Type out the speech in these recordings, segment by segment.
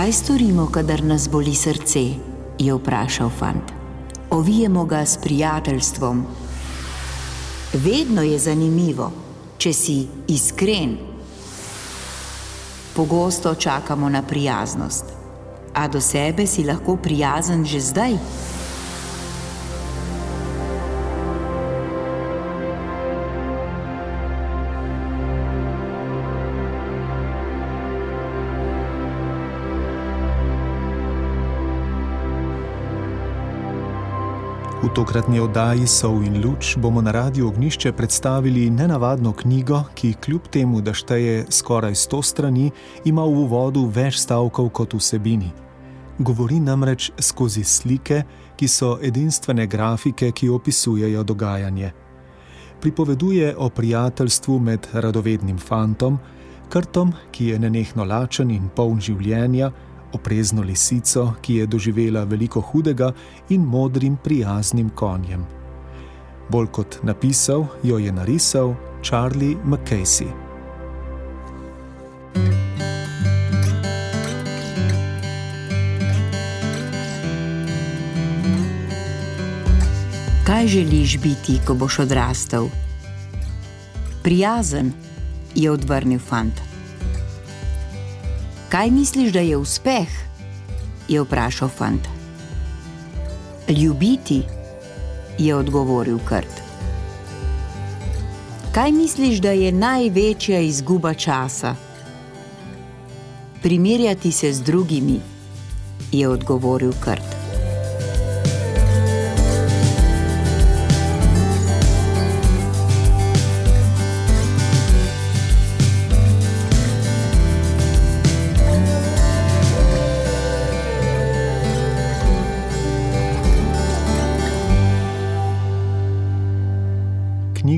Kaj storimo, kadar nas boli srce? je vprašal fant. Ovijemo ga s prijateljstvom. Vedno je zanimivo, če si iskren. Pogosto čakamo na prijaznost, a do sebe si lahko prijazen že zdaj. Tokratni oddaji Sov in Luč bomo na radiju Ognišče predstavili nenavadno knjigo, ki kljub temu, da šteje skoraj 100 strani, ima v uvodu več stavkov kot vsebini. Govori namreč skozi slike, ki so edinstvene grafike, ki opisujejo dogajanje. Pripoveduje o prijateljstvu med radovednim fantom, krtom, ki je nenehno lačen in poln življenja oprezno lisico, ki je doživela veliko hudega, in modrim, prijaznim konjem. Bolj kot napisal, jo je narisal Charlie McCasey. Kaj želiš biti, ko boš odrastel? Prijazen, je odvrnil fant. Kaj misliš, da je uspeh? je vprašal fant. Ljubiti, je odgovoril Krt. Kaj misliš, da je največja izguba časa? Primerjati se z drugimi, je odgovoril Krt.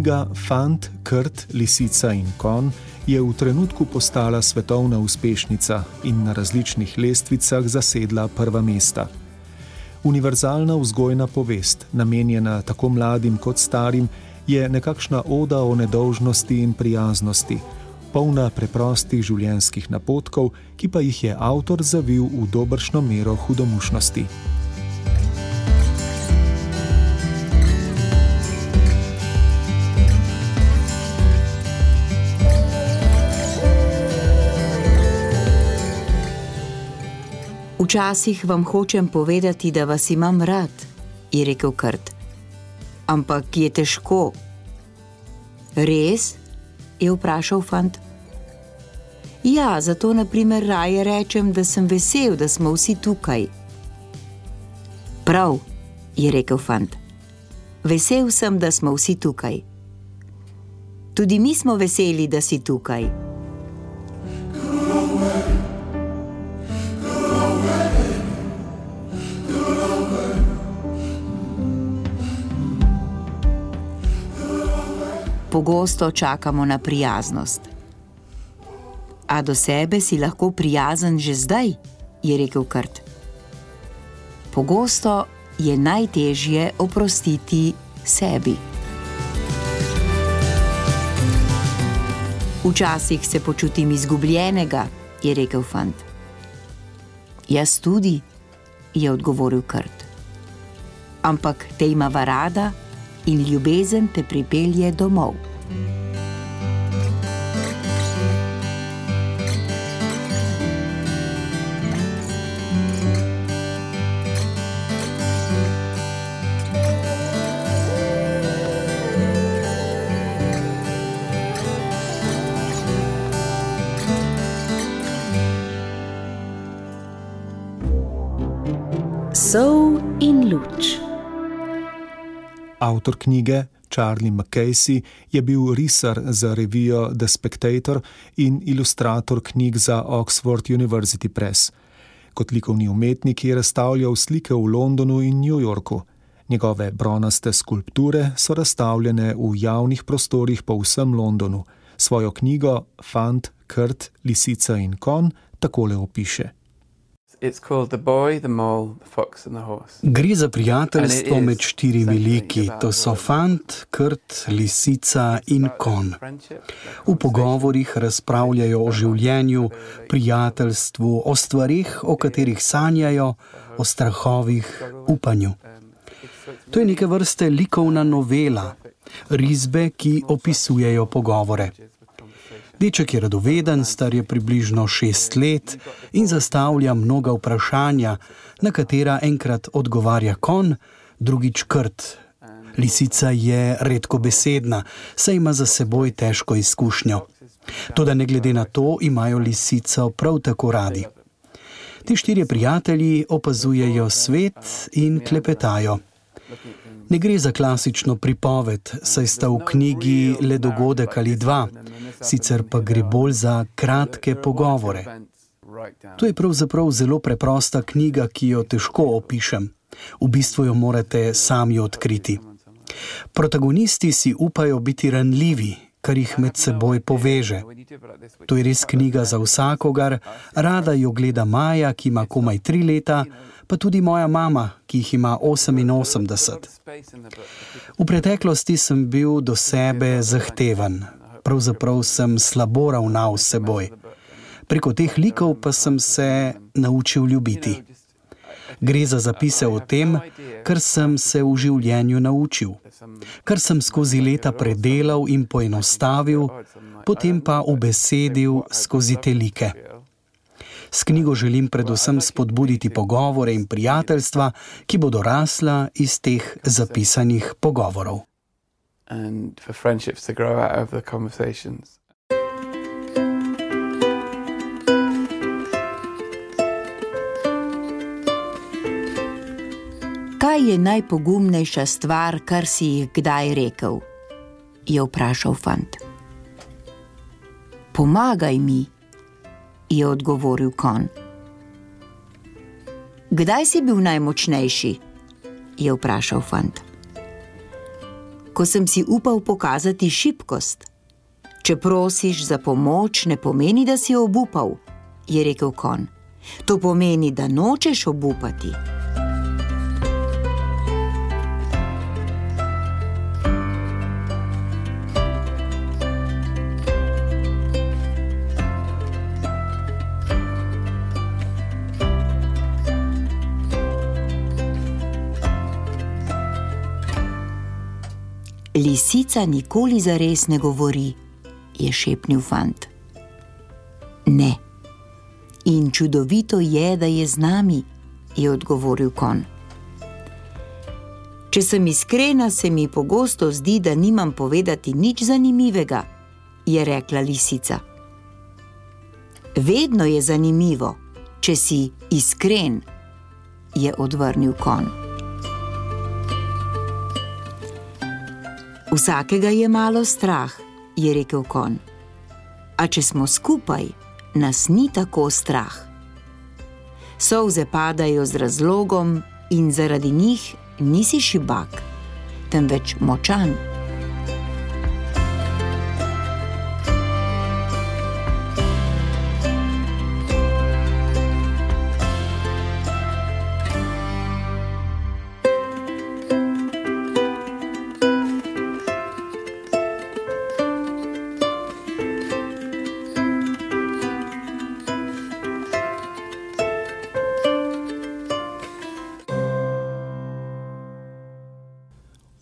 Knjiga Fant, Krt, Lisica in Kon je v trenutku postala svetovna uspešnica in na različnih lestvicah zasedla prva mesta. Univerzalna vzgojna povest, namenjena tako mladim kot starim, je nekakšna oda o nedolžnosti in prijaznosti, polna preprostih življenjskih napotkov, ki pa jih je avtor zavil v dobršno mero hudomušnosti. Včasih vam hočem povedati, da vas imam rad, je rekel Krt. Ampak je težko. Res? je vprašal fant. Ja, zato naprimer raje rečem, da sem vesel, da smo vsi tukaj. Prav, je rekel fant. Vesel sem, da smo vsi tukaj. Tudi mi smo veseli, da si tukaj. Pogosto čakamo na prijaznost. A do sebe si lahko prijazen že zdaj, je rekel Krt. Pogosto je najtežje oprostiti sebi. Včasih se počutim izgubljenega, je rekel fant. Jaz tudi, je odgovoril Krt. Ampak te ima rada in ljubezen te pripelje domov. Sol in luč. Avtor knjige Charlie McCasey je bil risar za revijo The Spectator in ilustrator knjig za Oxford University Press. Kot likovni umetnik je razstavljal slike v Londonu in New Yorku. Njegove bronaste skulpture so razstavljene v javnih prostorih po vsem Londonu. Svojo knjigo Fant, Krt, Lisica in Kon takole opiše. Gre za prijateljstvo med štirimi liki, to so fant, krt, lisica in kon. V pogovorih razpravljajo o življenju, prijateljstvu, o stvarih, o katerih sanjajo, o strahovih, upanju. To je neke vrste likovna novela, risbe, ki opisujejo pogovore. Deček je radoveden, star je približno šest let in zastavlja mnoga vprašanja, na katera enkrat odgovarja kon, drugič krt. Lisica je redko besedna, saj ima za seboj težko izkušnjo. Toda ne glede na to, imajo lisico prav tako radi. Ti štirje prijatelji opazujejo svet in klepetajo. Ne gre za klasično pripoved, saj sta v knjigi le dogodek ali dva, sicer pa gre bolj za kratke pogovore. To je pravzaprav zelo preprosta knjiga, ki jo težko opišem. V bistvu jo morate sami odkriti. Protagonisti si upajo biti ranljivi, kar jih med seboj poveže. To je res knjiga za vsakogar, rada jo gleda Maja, ki ima komaj tri leta, pa tudi moja mama, ki jih ima 88. V preteklosti sem bil do sebe zahteven, pravzaprav sem slabo ravnal s seboj. Preko teh likov pa sem se naučil ljubiti. Gre za zapise o tem, kar sem se v življenju naučil, kar sem skozi leta predelal in poenostavil, potem pa ubesedil skozi te like. S knjigo želim predvsem spodbuditi pogovore in prijateljstva, ki bodo rasla iz teh zapisanih pogovorov. Kaj je najpogumnejša stvar, kar si jih kdaj rekel? je vprašal fant. Pomagaj mi je odgovoril kon. Kdaj si bil najmočnejši? je vprašal fant. Ko sem si upal pokazati šibkost. Če prosiš za pomoč, ne pomeni, da si obupal, je rekel kon. To pomeni, da nočeš obupati. Lisica nikoli za res ne govori, je šepnil fant. Ne. In čudovito je, da je z nami, je odgovoril kon. Če sem iskrena, se mi pogosto zdi, da nimam povedati nič zanimivega, je rekla lisica. Vedno je zanimivo, če si iskren, je odvrnil kon. Vsakega je malo strah, je rekel kon. A če smo skupaj, nas ni tako strah. Solze padajo z razlogom in zaradi njih nisi šibak, temveč močan.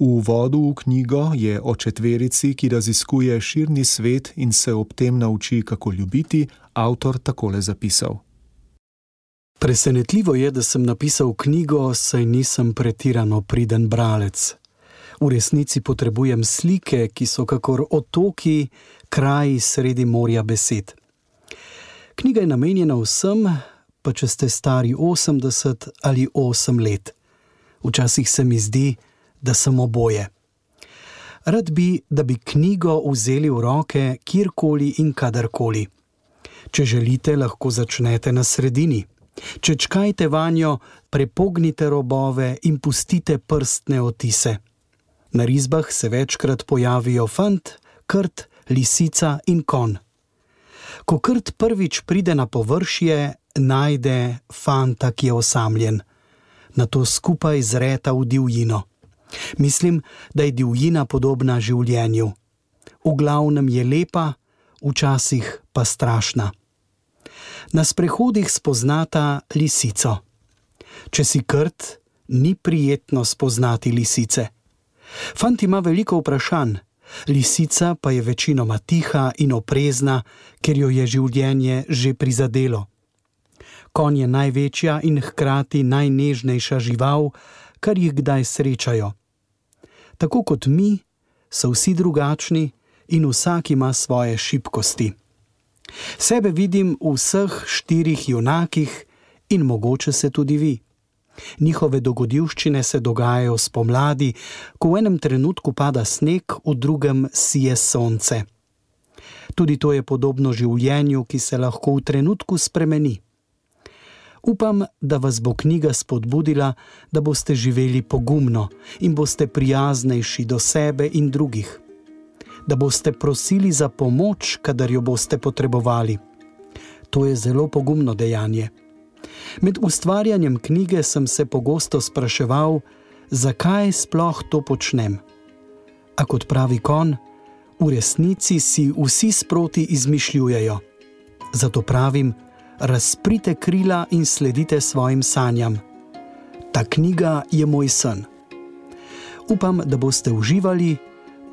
V uvodu v knjigo je o četverici, ki raziskuje širni svet in se ob tem nauči, kako ljubiti, avtor takole zapisal. Presenetljivo je, da sem napisal knjigo, saj nisem pretirano priden bralec. V resnici potrebujem slike, ki so kakor otoki, kraji sredi morja besed. Knjiga je namenjena vsem, pa če ste stari 80 ali 8 let. Včasih se mi zdi, da da sem oboje. Rad bi, da bi knjigo vzeli v roke kjerkoli in kadarkoli. Če želite, lahko začnete na sredini. Če čkajte vanjo, prepognite robove in pustite prstne otise. Na risbah se večkrat pojavijo fant, krt, lisica in kon. Ko krt prvič pride na površje, najde fanta, ki je osamljen, na to skupaj zreta v divjino. Mislim, da je divjina podobna življenju. V glavnem je lepa, včasih pa strašna. Na sprehodih spoznata lisico. Če si krt, ni prijetno spoznati lisice. Fant ima veliko vprašanj, lisica pa je večinoma tiha in oprezna, ker jo je življenje že prizadelo. Konj je največja in hkrati najnežnejša žival, kar jih kdaj srečajo. Tako kot mi, so vsi drugačni in vsak ima svoje šibkosti. Sebe vidim v vseh štirih junakih in mogoče se tudi vi. Njihove dogodivščine se dogajajo spomladi, ko v enem trenutku pada sneg, v drugem sije sonce. Tudi to je podobno življenju, ki se lahko v trenutku spremeni. Upam, da vas bo knjiga spodbudila, da boste živeli pogumno in boste prijaznejši do sebe in drugih. Da boste prosili za pomoč, kadar jo boste potrebovali. To je zelo pogumno dejanje. Med ustvarjanjem knjige sem se pogosto spraševal, zakaj sploh to počnem. A kot pravi kon, v resnici si vsi sproti izmišljujejo. Zato pravim, razprite krila in sledite svojim sanjam. Ta knjiga je moj sen. Upam, da boste uživali,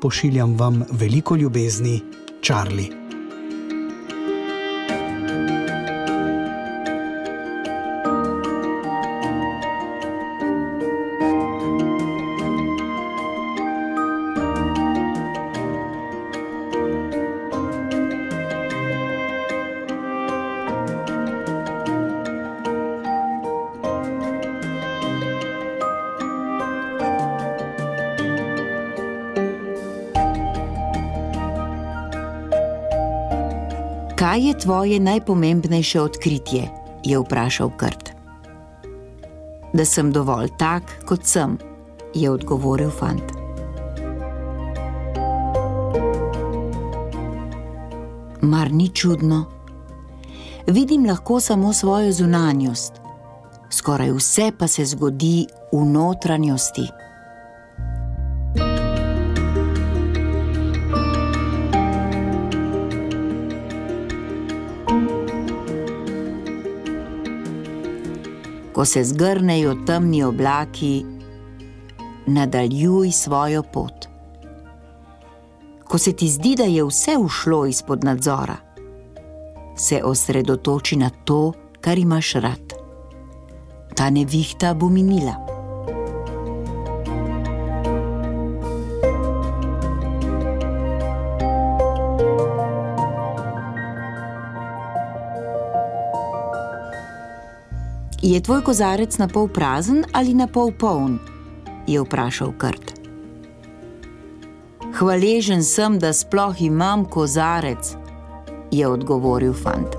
pošiljam vam veliko ljubezni, Charlie. Kaj je tvoje najpomembnejše odkritje? je vprašal Krt. Da sem dovolj tak, kot sem, je odgovoril fant. Mar ni čudno? Vidim lahko samo svojo zunanjost, skoraj vse pa se zgodi v notranjosti. Ko se zgrnejo temni oblaki, nadaljuj svojo pot. Ko se ti zdi, da je vse ušlo izpod nadzora, se osredotoči na to, kar imaš rad. Ta nevihta bo minila. Je tvoj kozarec na pol prazen ali na pol poln? je vprašal Krt. Hvaležen sem, da sploh imam kozarec, je odgovoril fant.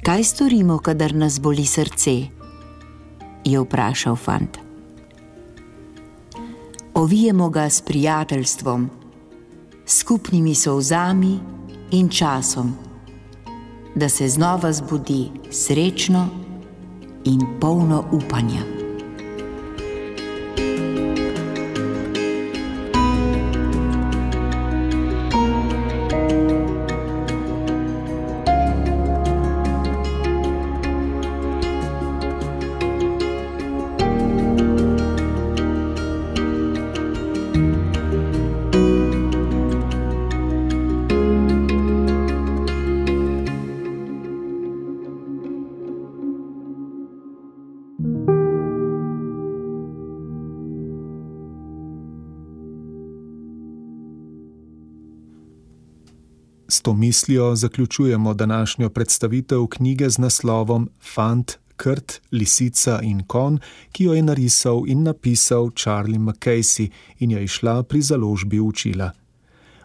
Kaj storimo, kadar nas boli srce? Je vprašal fant. Ovijemo ga s prijateljstvom, skupnimi solzami in časom, da se znova zbudi srečno in polno upanja. To mislijo zaključujemo današnjo predstavitev knjige z naslovom Fant, Krt, Lisica in Kon, ki jo je narisal in napisal Charlie McCasey in je išla pri založbi učila.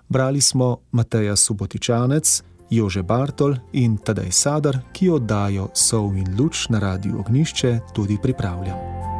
Brali smo Mateja Subotičanec, Jože Bartol in Tadej Sadar, ki oddajo Sov in luč na radiju Ognišče tudi pripravljam.